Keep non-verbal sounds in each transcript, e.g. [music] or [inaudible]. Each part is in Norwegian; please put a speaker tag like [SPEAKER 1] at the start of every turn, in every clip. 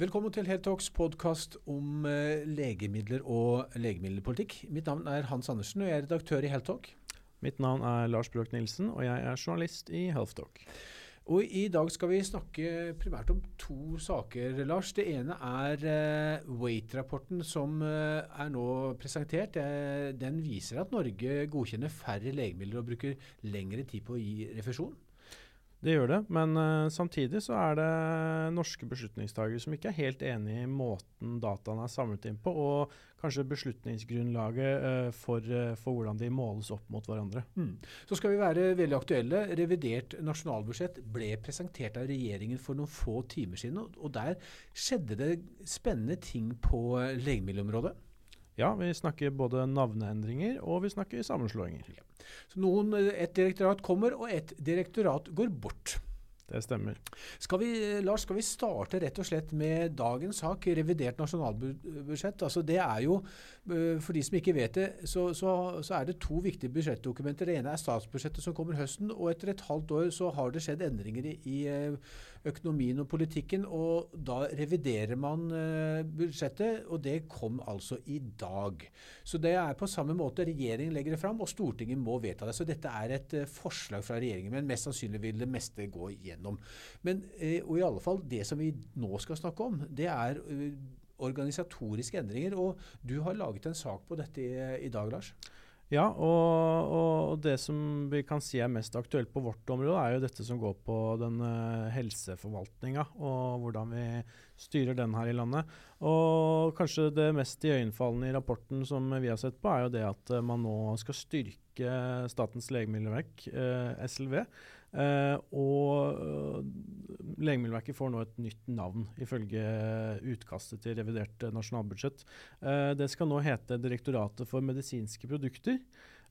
[SPEAKER 1] Velkommen til Heltalks podkast om eh, legemidler og legemiddelpolitikk. Mitt navn er Hans Andersen, og jeg er redaktør i Heltalk.
[SPEAKER 2] Mitt navn er Lars Brøk Nilsen, og jeg er journalist i Healthtalk.
[SPEAKER 1] Og I dag skal vi snakke primært om to saker, Lars. Det ene er uh, Wait-rapporten som uh, er nå presentert. Den viser at Norge godkjenner færre legemidler og bruker lengre tid på å gi refusjon.
[SPEAKER 2] Det gjør det, men uh, samtidig så er det norske beslutningstagere som ikke er helt enig i måten dataene er samlet inn på, og kanskje beslutningsgrunnlaget uh, for, uh, for, hvordan de måles opp mot hverandre.
[SPEAKER 1] Mm. Så skal vi være veldig aktuelle. Revidert nasjonalbudsjett ble presentert av regjeringen for noen få timer siden, og der skjedde det spennende ting på legemiddelområdet.
[SPEAKER 2] Ja, vi snakker både navneendringer og vi snakker sammenslåinger. Ja.
[SPEAKER 1] Så noen, Et direktorat kommer, og et direktorat går bort.
[SPEAKER 2] Det stemmer.
[SPEAKER 1] Skal vi, Lars, skal vi starte rett og slett med dagens sak, revidert nasjonalbudsjett? Altså det er jo, For de som ikke vet det, så, så, så, er det to viktige budsjettdokumenter. Det ene er statsbudsjettet som kommer høsten, og etter et halvt år så har det skjedd endringer i, i øh, økonomien og politikken. og Da reviderer man øh, budsjettet, og det kom altså i dag. Så det er på samme måte regjeringen legger det fram, og Stortinget må vedta det. Så dette er et forslag fra regjeringen, men mest sannsynlig vil det meste gå igjen igjennom. Men, eh, og i alle fall, det som vi nå skal snakke om, det er eh, organisatoriske endringer. Og du har laget en sak på dette i, i dag, Lars?
[SPEAKER 2] Ja, og, og, det som vi kan si er mest aktuelt på vårt område, er jo dette som går på den uh, helseforvaltninga, og hvordan vi styrer den her i landet. Og kanskje det mest iøynefallende i rapporten som vi har sett på, er jo det at uh, man nå skal styrke Statens legemiddelverk, eh, SLV. Uh, og uh, Legemiddelverket får nå et nytt navn, ifølge utkastet til revidert uh, nasjonalbudsjett. det skal nå hete Direktoratet for medisinske produkter.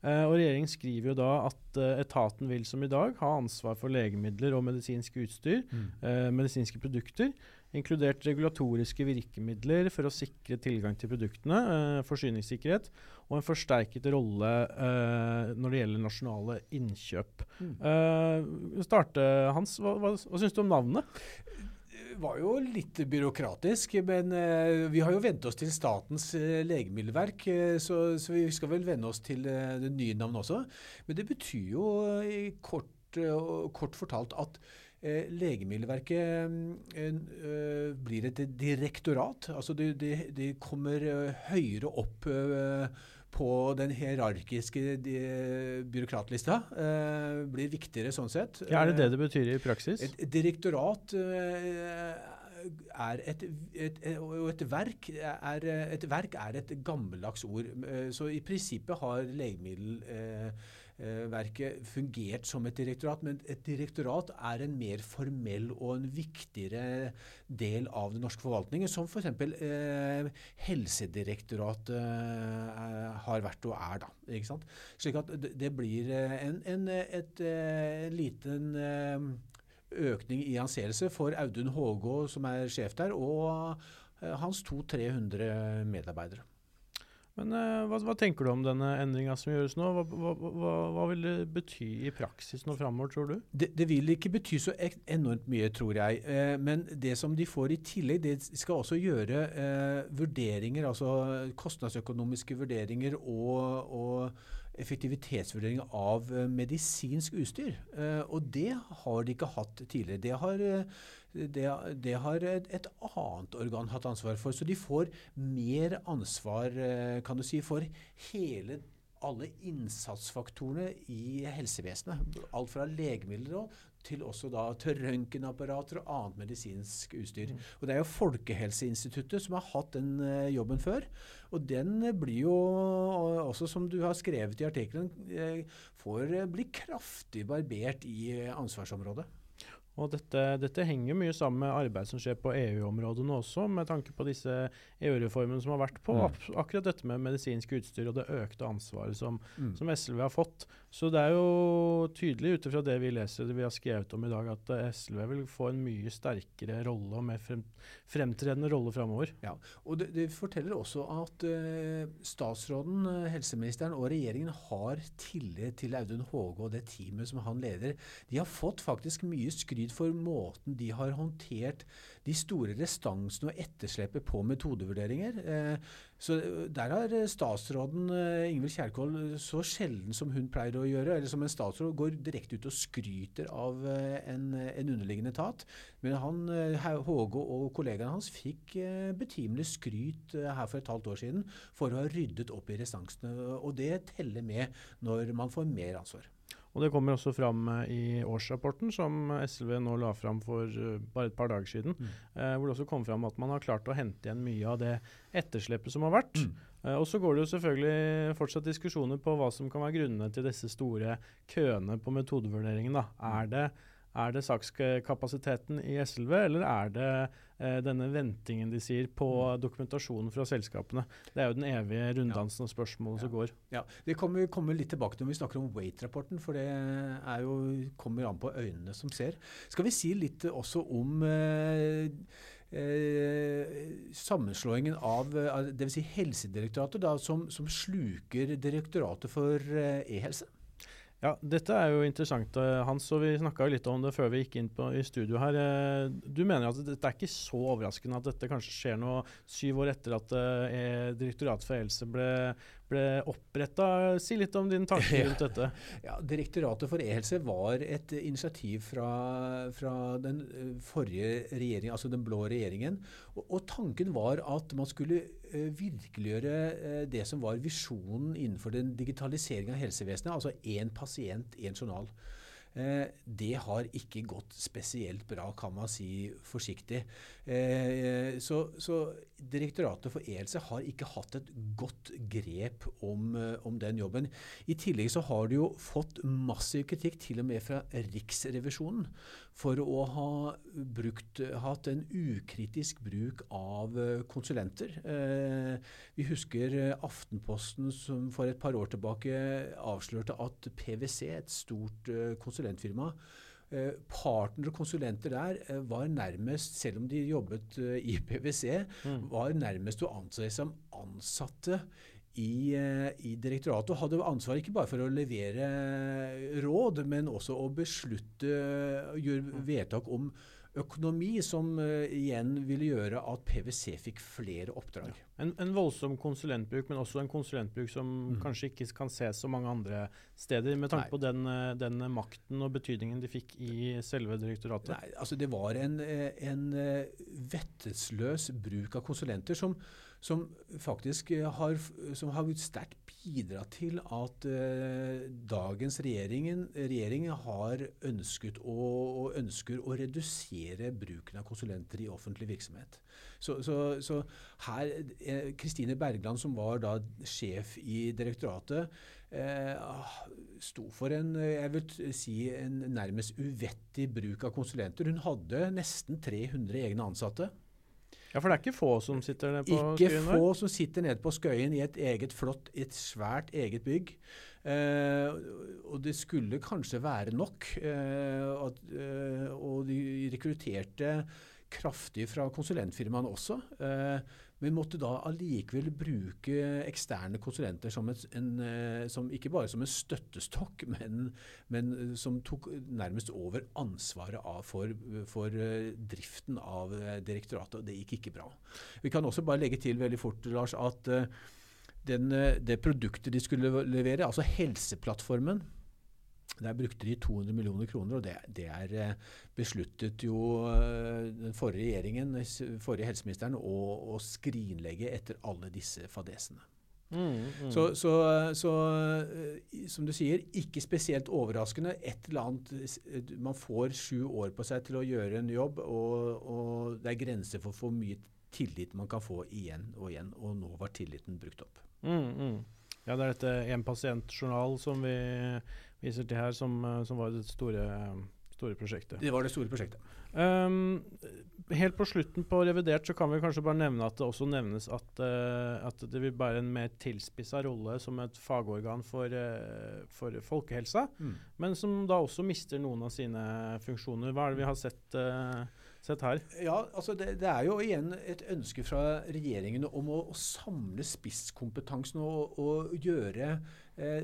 [SPEAKER 2] og Regjeringen skriver jo da at etaten vil som i dag ha ansvar for legemidler og medisinsk utstyr, mm. medisinske produkter inkludert regulatoriske virkemidler for å sikre tilgang til produktene, eh, forsyningssikkerhet, og en forsterket rolle eh, når det gjelder nasjonale innkjøp. Mm. Eh, starte, Hans, hva, hva, hva syns du om navnet?
[SPEAKER 1] Det var jo litt byråkratisk, men uh, vi har jo vent oss til Statens uh, legemiddelverk, uh, så, så, vi skal vel venne oss til det nye navnet også. Men det betyr jo kort, kort fortalt at Eh, Legemiddelverket eh, eh, blir et direktorat. altså De, de, de kommer høyere opp på den hierarkiske byråkratlista. Eh, blir viktigere sånn sett.
[SPEAKER 2] Ja, er det det det betyr i praksis?
[SPEAKER 1] Et, direktorat eh, er et, et, et verk er, et verk er et gammeldags ord. Så i prinsippet har legemiddel eh, Eh, verket fungert som et direktorat, men et direktorat er en mer formell og en viktigere del av den norske forvaltningen, som f.eks. Eh, Helsedirektoratet eh, har vært og er. da, ikke sant? Slik at det blir eh, en, en et, et, liten økning i anseelse for Audun Hågå, som er sjef der, og hans 200-300 medarbeidere.
[SPEAKER 2] Men uh, hva, hva, tenker du om denne endringa som gjøres nå? Hva, hva, hva, vil det bety i praksis nå framover, tror du?
[SPEAKER 1] Det, det, vil ikke bety så enormt mye, tror jeg. Eh, men det som de får i tillegg, det skal også gjøre eh, vurderinger, altså kostnadsøkonomiske vurderinger og, og effektivitetsvurdering av eh, medisinsk utstyr. Eh, og det har de ikke hatt tidligere. Det har, eh, det, det har et, et, annet organ hatt ansvar for. Så de får mer ansvar kan du si, for hele alle innsatsfaktorene i helsevesenet. Alt fra legemidler til også da til røntgenapparater og annet medisinsk utstyr. Mm. Og Det er jo Folkehelseinstituttet som har hatt den uh, jobben før. Og den blir jo også, som du har skrevet i artikkelen, får bli kraftig barbert i ansvarsområdet.
[SPEAKER 2] Og dette, dette, henger mye sammen med arbeid som skjer på EU-områdene også, med tanke på disse EU-reformene som har vært på mm. akkurat dette med medisinsk utstyr og det økte ansvaret som, mm. som SLV har fått. Så det er jo tydelig ut ifra det vi leser det vi har skrevet om i dag, at SLV vil få en mye sterkere rolle og mer frem, fremtredende rolle framover.
[SPEAKER 1] Ja, og det, det, forteller også at uh, statsråden, helseministeren og regjeringen har tillit til Audun Håge og det teamet som han leder. De har fått faktisk mye skryt fryd for måten de har håndtert de store restansene og etterslepet på metodevurderinger. Eh, så Der har statsråden Ingvild Kjerkol så sjelden som hun pleier å gjøre, eller som en statsråd, går direkte ut og skryter av en, en underliggende etat. Men han, Håge og kollegaene hans fikk betimelig skryt her for et halvt år siden for å ha ryddet opp i restansene. Og det teller med når man får mer ansvar.
[SPEAKER 2] Og Det kommer også fram eh, i årsrapporten som SLV nå la fram for uh, bare et par dager siden. Mm. Eh, hvor det også kom fram at man har klart å hente igjen mye av det etterslepet som har vært. Mm. Eh, og Så går det jo selvfølgelig fortsatt diskusjoner på hva som kan være grunnene til disse store køene på metodevurderingen. da. Er det er det sakskapasiteten i SLV, eller er det eh, denne ventingen de sier på mm. dokumentasjonen fra selskapene? Det er jo den evige runddansen og spørsmålet
[SPEAKER 1] ja.
[SPEAKER 2] som går.
[SPEAKER 1] Ja, Det kommer vi kommer litt tilbake til når vi snakker om Wait-rapporten, for det jo, kommer an på øynene som ser. Skal vi si litt også om eh, Eh, sammenslåingen av eh, dvs. Si Helsedirektoratet, da, som, som, sluker Direktoratet for eh, e-helse?
[SPEAKER 2] Ja, dette er jo interessant, eh, Hans. og Vi snakka litt om det før vi gikk inn på, i studio her. Eh, du mener at det er ikke så overraskende at dette kanskje skjer noe syv år etter at eh, Direktoratet for helse ble, ble oppretta. Si litt om din tanke rundt dette.
[SPEAKER 1] Ja, Direktoratet for e-helse var et initiativ fra, fra, den eh, forrige regjeringen, altså den blå regjeringen. Og, og tanken var at man skulle uh, virkeliggjøre uh, det som var visjonen innenfor den digitaliseringen av helsevesenet. Altså én pasient, én journal. Eh, det har ikke gått spesielt bra, kan man si forsiktig. Eh, så, så Direktoratet for e-helse har ikke hatt et godt grep om, eh, om, den jobben. I tillegg så har de jo fått massiv kritikk, til og med fra Riksrevisjonen, for å ha brukt, hatt en ukritisk bruk av konsulenter. vi husker Aftenposten som for et par år tilbake avslørte at PwC, et stort konsulentfirma, Eh, partnere og konsulenter der eh, var nærmest, selv om de jobbet eh, i PwC, mm. var nærmest å anse som ansatte i, i, direktoratet. Og hadde ansvar ikke bare for å levere råd, men også å beslutte, gjøre mm. vedtak om økonomi, som uh, igjen ville gjøre at PwC fikk flere oppdrag. Ja.
[SPEAKER 2] En, en, voldsom konsulentbruk, men også en konsulentbruk som mm. kanskje ikke kan ses så mange andre steder, med tanke Nei. på den, eh, den, makten og betydningen de fikk i selve direktoratet?
[SPEAKER 1] Nei, altså Det var en, eh, en vettesløs bruk av konsulenter som, som faktisk har, som har sterkt bidratt til at eh, dagens regjering har ønsket å, og ønsker å redusere bruken av konsulenter i offentlig virksomhet. Så, så, så her eh, Kristine Bergland, som var da sjef i direktoratet, eh, sto for en, jeg vil si, en nærmest uvettig bruk av konsulenter. Hun hadde nesten 300 egne ansatte.
[SPEAKER 2] Ja, For det er ikke få som sitter nede på
[SPEAKER 1] ikke Skøyen? Ikke få som sitter nede på Skøyen i et eget flott, et svært eget bygg. Eh, og det skulle kanskje være nok. Eh, at, eh, og de rekrutterte kraftig fra konsulentfirmaene også. Eh, men måtte da allikevel bruke eksterne konsulenter som, et, en, eh, som ikke bare som en støttestokk, [laughs] men, men, som tok nærmest over ansvaret for, for, eh, driften av direktoratet. og Det gikk ikke bra. Vi kan også bare legge til veldig fort, Lars, at den, det produktet de skulle levere, altså Helseplattformen, der brukte de 200 millioner kroner, og det, det er eh, besluttet jo eh, den forrige regjeringen, forrige helseministeren, å, å skrinlegge etter alle disse fadesene. Mm, mm. Så, så, så, eh, som du sier, ikke spesielt overraskende. Et eller annet Man får sju år på seg til å gjøre en jobb, og, og det er grenser for hvor mye tillit man kan få igjen og igjen. Og nå var tilliten brukt opp.
[SPEAKER 2] Mm, mm. Ja, det er dette én pasient-journal som vi viser til her, som, eh, som var det store, store, prosjektet.
[SPEAKER 1] Det var det store prosjektet.
[SPEAKER 2] Um, helt på slutten på revidert så kan vi kanskje bare nevne at det også nevnes at, uh, at det vil være en mer tilspissa rolle som et fagorgan for, uh, for folkehelsa, mm. men som da også mister noen av sine funksjoner. Hva er det vi har sett, uh, sett her?
[SPEAKER 1] Ja, altså det, det, er jo igjen et ønske fra regjeringen om å, å samle spisskompetansen og, og gjøre eh,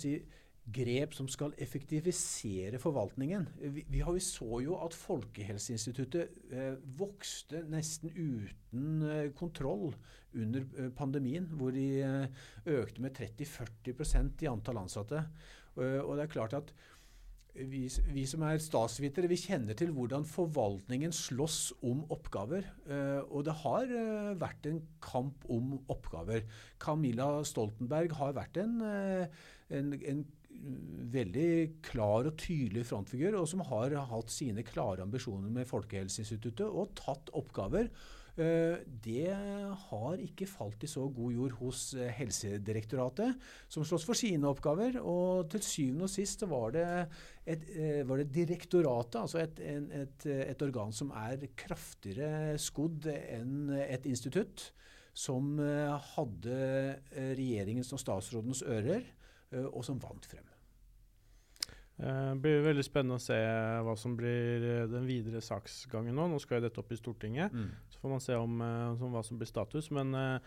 [SPEAKER 1] si, grep som skal effektivisere forvaltningen. Vi, vi, har, vi så jo at Folkehelseinstituttet eh, vokste nesten uten eh, kontroll under eh, pandemien, hvor de eh, økte med 30-40% i antall ansatte. Eh, og det er klart at vi, vi, som er statsvitere, vi kjenner til hvordan forvaltningen slåss om oppgaver. Uh, og det har uh, vært en kamp om oppgaver. Camilla Stoltenberg har vært en, uh, en, en veldig klar og tydelig frontfigur, og som har hatt sine klare ambisjoner med Folkehelseinstituttet og tatt oppgaver. Eh, det har ikke falt i så god jord hos eh, Helsedirektoratet, som slåss for sine oppgaver. Og til syvende og sist var det, et, eh, var det direktoratet, altså et, et, et, organ som er kraftigere skodd enn et institutt, som hadde regjeringens og statsrådens ører, og som vant frem.
[SPEAKER 2] Det uh, blir veldig spennende å se hva som blir uh, den videre saksgangen nå. Nå skal jo dette opp i Stortinget, mm. så får man se om, uh, om hva som blir status. Men eh,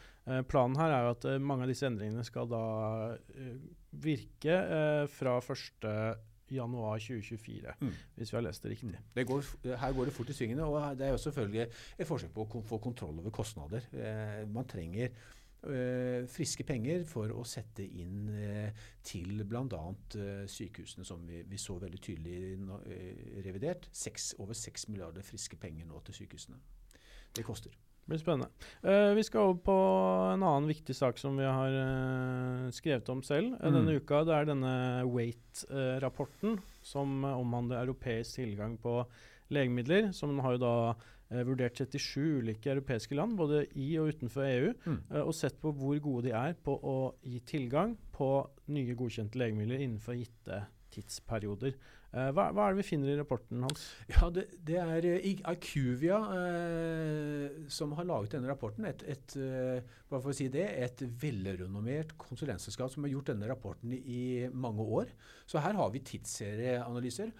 [SPEAKER 2] planen her er jo at mange av disse endringene skal da virke fra 1.1.2024, mm. hvis vi har lest det riktig. Mm.
[SPEAKER 1] Det går, her går det fort i svingene, og det er jo selvfølgelig et forsøk på å få kontroll over kostnader. man trenger Eh, friske penger for å sette inn uh, til bl.a. Uh, sykehusene, som vi, vi, så veldig tydelig revidert. 6, over 6 milliarder friske penger nå til sykehusene. Det koster.
[SPEAKER 2] Det blir spennende. Uh, vi skal over på en annen viktig sak som vi har uh, skrevet om selv mm. denne uka. Det er denne Wait-rapporten som omhandler europeisk tilgang på legemidler. Som har jo da eh, vurdert 37 ulike europeiske land, både i og utenfor EU, mm. eh, og sett på hvor gode de er på å gi tilgang på nye godkjente legemidler innenfor gitte tidsperioder. Eh, hva, hva, er det vi finner i rapporten hans?
[SPEAKER 1] Ja, Det, det er Acuvia eh, som har laget denne rapporten. Et, et, eh, si det, et velrenommert konsulentselskap som har gjort denne rapporten i mange år. Så her har vi tidsserieanalyser.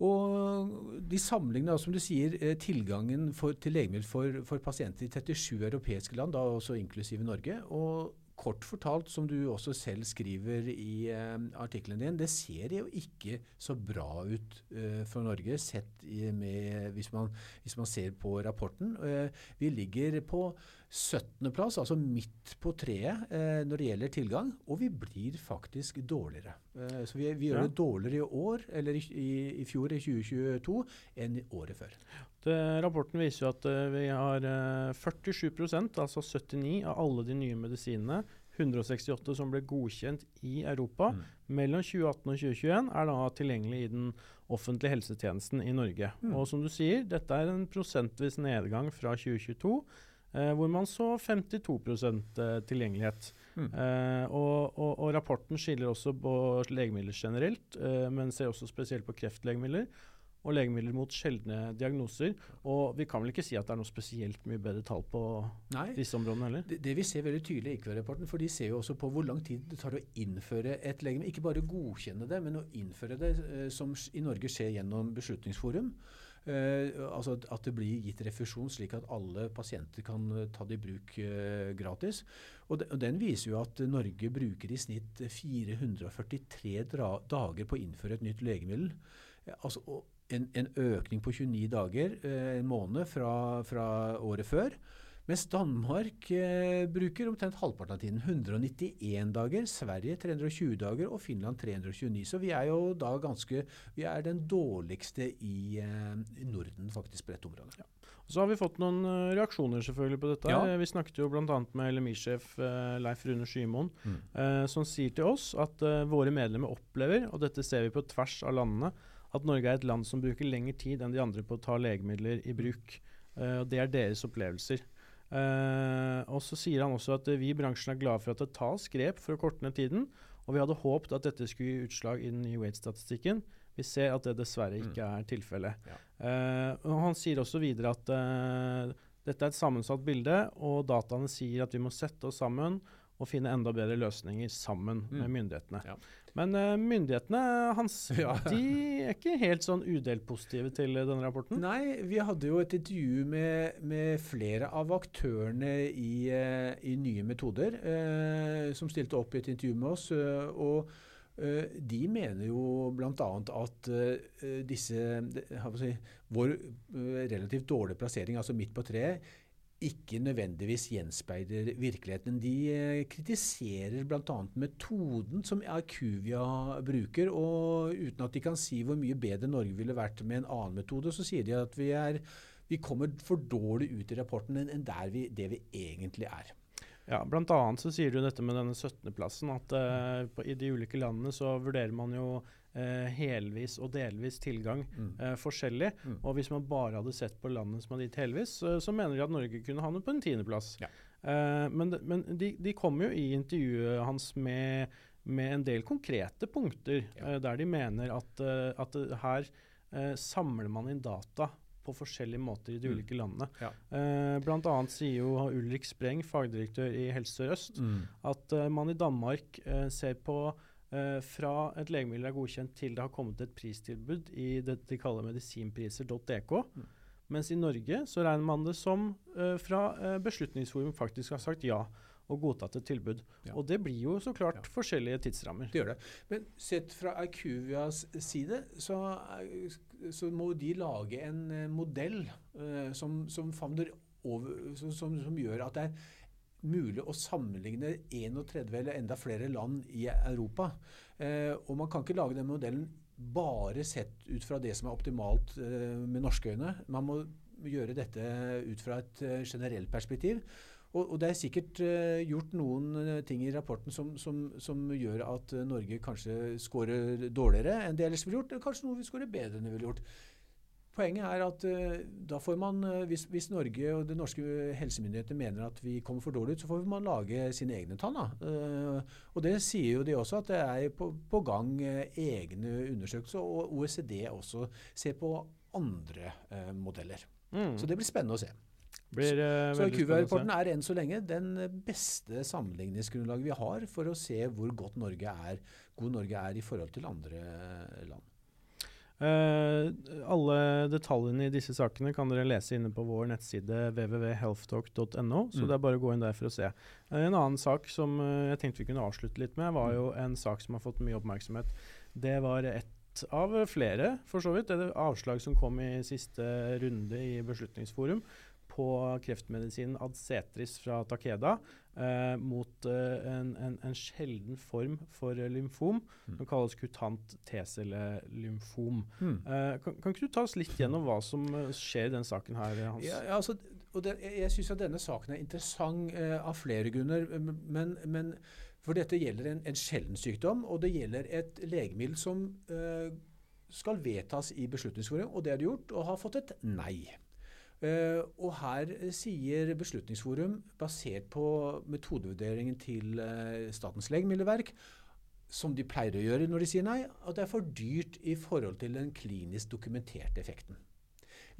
[SPEAKER 1] Og de sammenligner, som du sier, eh, tilgangen for, til legemidler for, for, pasienter i 37 europeiske land, da også inklusive Norge. Og kort fortalt, som du også selv skriver i eh, artikkelen din, det ser jo ikke så bra ut eh, for Norge sett med, hvis, man, hvis, man, ser på rapporten. Eh, vi ligger på 17.-plass, altså midt på treet eh, når det gjelder tilgang, og vi blir faktisk dårligere. Eh, så vi, vi gjør ja. det dårligere i år, eller i, i, i, fjor, i 2022, enn året før.
[SPEAKER 2] Det, rapporten viser jo at uh, vi har uh, 47% altså 79 av alle de nye medisinene 168 som ble godkjent i Europa mm. mellom 2018 og 2021, er da tilgjengelig i den offentlige helsetjenesten i Norge. Mm. Og som du sier, dette er en prosentvis nedgang fra 2022. Eh, hvor man så 52 eh, tilgjengelighet. Mm. Eh, og, og, og, rapporten skiller også på legemidler generelt, eh, men ser også spesielt på kreftlegemidler og legemidler mot sjeldne diagnoser. Og vi kan vel ikke si at det er noe spesielt mye bedre tall på Nei, disse områdene heller?
[SPEAKER 1] Det, det vi ser veldig tydelig i IQ-rapporten, for de ser jo også på hvor lang tid det tar å innføre et legemiddel. Ikke bare godkjenne det, men å innføre det, eh, som i Norge skjer gjennom Beslutningsforum. Uh, altså at det blir gitt refusjon, slik at alle pasienter kan uh, ta det i bruk uh, gratis. Og, Den viser jo at Norge bruker i snitt 443 dager på å innføre et nytt legemiddel. altså en, en, økning på 29 dager, en måned fra, fra året før. Mens Danmark eh, bruker omtrent halvparten av tiden. 191 dager. Sverige 320 dager og Finland 329. Så vi er jo da ganske Vi er den dårligste i, eh, Norden faktisk på dette området. Ja.
[SPEAKER 2] Så har vi fått noen uh, reaksjoner selvfølgelig på dette. Ja. Vi snakket jo bl.a. med LMI-sjef uh, Leif Rune Skymoen, mm. eh, som sier til oss at våre medlemmer opplever, og dette ser vi på tvers av landene, at Norge er et land som bruker lengre tid enn de andre på å ta legemidler i bruk. og Det er deres opplevelser. Uh, og så sier han også at uh, vi i bransjen er glade for at det tas grep for å korte ned tiden, og vi hadde håpet at dette skulle gi utslag i den nye Wait-statistikken. Vi ser at det dessverre mm. ikke er tilfellet. Ja. Uh, og han sier også videre at dette er et sammensatt bilde, og dataene sier at vi må sette oss sammen og finne enda bedre løsninger sammen mm. med myndighetene. Ja. Men uh, myndighetene hans [laughs] ja. de er ikke helt sånn udelt positive til uh, denne rapporten?
[SPEAKER 1] Nei, vi hadde jo et intervju med, med flere av aktørene i, uh, i Nye metoder, som stilte opp i et intervju med oss. og Uh, de mener jo bl.a. at uh, disse, si, vår relativt dårlige plassering, altså midt på treet, ikke nødvendigvis gjenspeiler virkeligheten. De kritiserer bl.a. metoden som Arcuvia bruker. og Uten at de kan si hvor mye bedre Norge ville vært med en annen metode, så sier de at vi, er, vi kommer for dårlig ut i rapporten enn der vi, det vi egentlig er.
[SPEAKER 2] Ja, annet så sier du dette med denne 17.-plassen, at uh, i de ulike landene så vurderer man jo uh, helvis og delvis tilgang mm. eh, forskjellig. Mm. Og hvis man bare hadde sett på landene som hadde gitt helvis, så mener de at Norge kunne havnet på en tiendeplass. Ja. men, men de, de kom jo i intervjuet hans med, med en del konkrete punkter, ja. der de mener at, at her samler man inn data på forskjellige måter i de mm. ulike landene. Ja. Uh, blant annet sier jo Ulrik Spreng, fagdirektør i Helse Sør-Øst, mm. at uh, man i Danmark uh, ser på uh, fra et legemiddel er godkjent til det har kommet et pristilbud i det de kaller medisinpriser.dk. Mm. Mens i Norge så regner man det som fra Beslutningsforum faktisk har sagt ja og godtatt et tilbud. Ja. Og det blir jo så klart ja. forskjellige tidsrammer.
[SPEAKER 1] Det gjør det. Men sett fra Arcuvias side så så må de lage en modell uh, som, som, over, som, som, gjør at det er mulig å sammenligne 31 eller enda flere land i Europa. Uh, og man kan ikke lage den modellen bare sett ut fra det som er optimalt uh, med norske øyne. Man må gjøre dette ut fra et generelt perspektiv. Og, og, det er sikkert gjort noen ting i rapporten som, som, som gjør at Norge kanskje scorer dårligere enn det ellers ville gjort. Eller kanskje noe vi scorer bedre enn det ville gjort. Poenget er at da får man, hvis, hvis, Norge og de norske helsemyndighetene mener at vi kommer for dårlig ut, så får man lage sine egne tall. og det sier jo de også, at det er på, på gang egne undersøkelser. Og OECD også ser på andre modeller. Mm. Så det blir spennende å se.
[SPEAKER 2] Blir, uh,
[SPEAKER 1] så QVA-rapporten er enn så lenge den beste sammenligningsgrunnlaget vi har for å se hvor godt Norge er, god Norge er i forhold til andre land.
[SPEAKER 2] Uh, alle detaljene i disse sakene kan dere lese inne på vår nettside www.healthtalk.no. så mm. det er bare å gå inn der for å se. Uh, en annen sak som jeg tenkte vi kunne avslutte litt med, var jo en sak som har fått mye oppmerksomhet. Det var ett av flere, for så vidt. Det er avslag som kom i siste runde i Beslutningsforum på kreftmedisinen Adcetris fra Takeda eh, mot eh, en, en, en, sjelden form for lymfom mm. som kalles kutant T-cellelymfom. Mm. Eh, kan, kan, ikke du ta oss litt gjennom hva som eh, skjer i den saken her, Hans?
[SPEAKER 1] Ja, ja, altså, det, jeg syns at denne saken er interessant eh, av flere grunner. Men, men, for dette gjelder en, en sjelden sykdom, og det gjelder et legemiddel som eh, skal vedtas i Beslutningsforum, og det har de gjort, og har fått et nei. Uh, og her sier Beslutningsforum, basert på metodevurderingen til uh, Statens legemiddelverk, som de pleier å gjøre når de sier nei, at det er for dyrt i forhold til den klinisk dokumenterte effekten.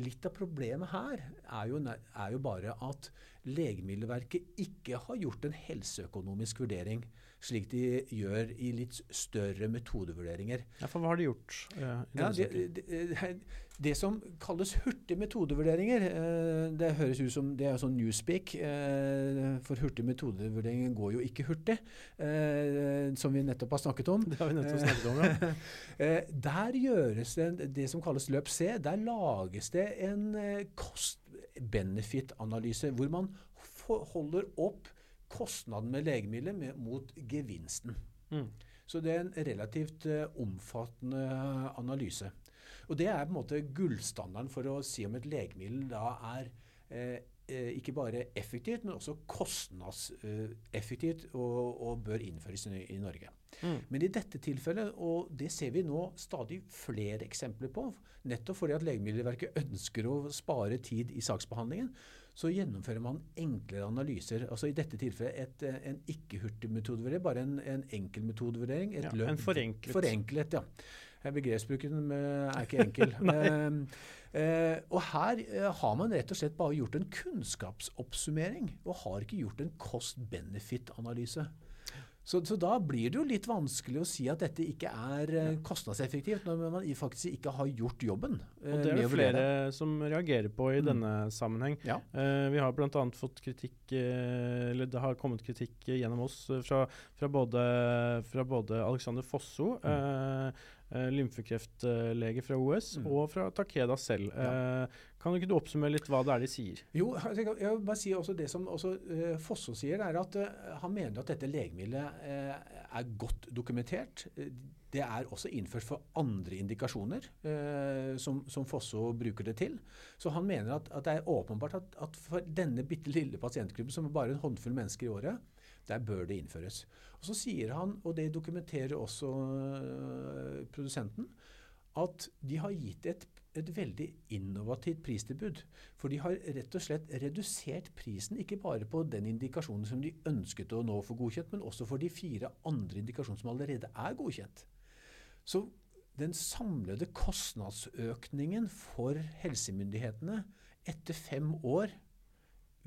[SPEAKER 1] Litt av problemet her er jo, er jo bare at Legemiddelverket ikke har gjort en helseøkonomisk vurdering slik de gjør i litt større metodevurderinger.
[SPEAKER 2] Ja, for hva har de gjort?
[SPEAKER 1] Uh, ja, det, det, det, som kalles hurtige metodevurderinger, uh, det høres ut som det er sånn newspeak. For hurtige metodevurderinger går jo ikke hurtig, som vi nettopp har snakket om.
[SPEAKER 2] Det har vi nettopp snakket om, ja. [laughs]
[SPEAKER 1] der gjøres det det som kalles løp C. Der lages det en cost-benefit-analyse, hvor man holder opp kostnaden med legemiddelet med, mot gevinsten. Mm. Så det er en relativt uh, omfattende analyse. Og det er på en måte gullstandarden for å si om et legemiddel da er eh ikke bare effektivt, men også kostnadseffektivt og, og, bør innføres i, Norge. Mm. Men i dette tilfellet, og det ser vi nå stadig flere eksempler på, nettopp fordi at Legemiddelverket ønsker å spare tid i saksbehandlingen, så gjennomfører man enklere analyser. Altså I dette tilfellet et, eh, en ikke-hurtig metodevurdering, bare en, en enkel metodevurdering.
[SPEAKER 2] Et ja, løp, en forenklet.
[SPEAKER 1] Forenklet, ja. Begrepsbruken er ikke enkel. [laughs] uh, og her uh, har man rett og slett bare gjort en kunnskapsoppsummering, og har ikke gjort en cost-benefit-analyse. Så, så, da blir det jo litt vanskelig å si at dette ikke er uh, kostnadseffektivt, når man faktisk ikke har gjort jobben.
[SPEAKER 2] Uh, og Det er det flere som reagerer på i mm. denne sammenheng.
[SPEAKER 1] Ja.
[SPEAKER 2] Uh, vi har bl.a. fått kritikk, eller det har kommet kritikk gjennom oss fra, fra, både, fra både Alexander Fosso mm uh, lymfekreftlege fra OS, mm. og fra Takeda selv. Ja. Kan ikke du oppsummere litt hva det er de sier?
[SPEAKER 1] Jo, jeg vil bare si også Det som også uh, Fosso sier, er at han mener at dette legemiddelet er godt dokumentert. Det er også innført for andre indikasjoner, som, som, Fosso bruker det til. Så han mener at, at det er åpenbart at, at for denne bitte lille pasientgruppen, som er bare en håndfull mennesker i året, der bør det innføres. Og Så sier han, og det dokumenterer også produsenten, at de har gitt et, et veldig innovativt pristilbud. For de har rett og slett redusert prisen, ikke bare på den indikasjonen som de ønsket å nå få godkjent, men også for de fire andre indikasjonene som allerede er godkjent. Så den samlede kostnadsøkningen for helsemyndighetene etter fem år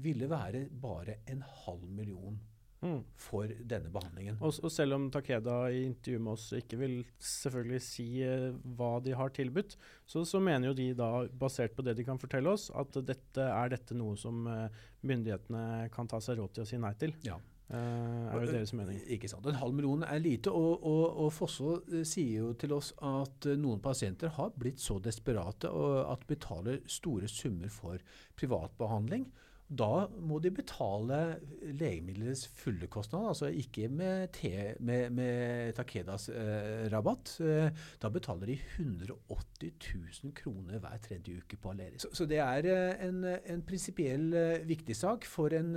[SPEAKER 1] ville være bare en halv million mm. for denne behandlingen.
[SPEAKER 2] Og, og, selv om Takeda i intervjuet med oss ikke vil selvfølgelig si uh, hva de har tilbudt, så, så, mener jo de da, basert på det de kan fortelle oss, at dette er dette noe som uh, myndighetene kan ta seg råd til å si nei til.
[SPEAKER 1] Ja.
[SPEAKER 2] Uh, er jo deres mening.
[SPEAKER 1] Ikke sant. En halv million er lite. Og, og, og Fosso sier jo til oss at noen pasienter har blitt så desperate at betaler store summer for privatbehandling. Da må de betale legemiddelets fulle kostnad, altså ikke med, te, med, med Takedas eh, rabatt. Eh, da betaler de 180 000 kroner hver tredje uke på Aleris. Så, så, det er eh, en, en prinsipiell eh, viktig sak for en,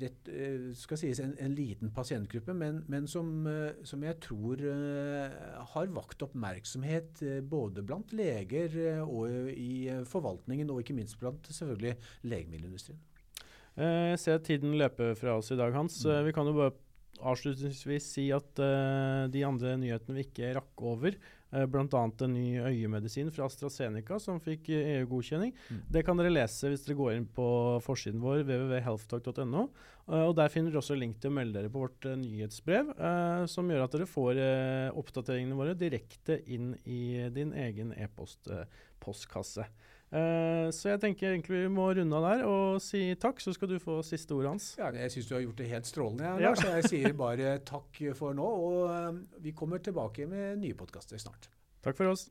[SPEAKER 1] rett, sies, en, en liten pasientgruppe, men, men som, som, jeg tror har vakt oppmerksomhet både blant leger og i forvaltningen, og ikke minst blant selvfølgelig legemiddelindustrien.
[SPEAKER 2] Eh, jeg ser tiden løper fra oss i dag, Hans. Mm. Vi kan jo bare avslutningsvis si at uh, de andre nyhetene vi ikke rakk over, uh, bl.a. en ny øyemedisin fra AstraZeneca som fikk EU-godkjenning. Mm. Det kan dere lese hvis dere går inn på forsiden vår, www.healthtalk.no. Uh, og Der finner dere også link til å melde dere på vårt uh, nyhetsbrev, som gjør at dere får oppdateringene våre direkte inn i din egen e-postkasse. Uh, så jeg tenker egentlig vi må runde av der og si takk, så skal du få siste ordet hans.
[SPEAKER 1] Ja, jeg syns du har gjort det helt strålende, ja. Lars. Jeg sier bare takk for nå, og vi kommer tilbake med nye podkaster snart.
[SPEAKER 2] Takk for oss.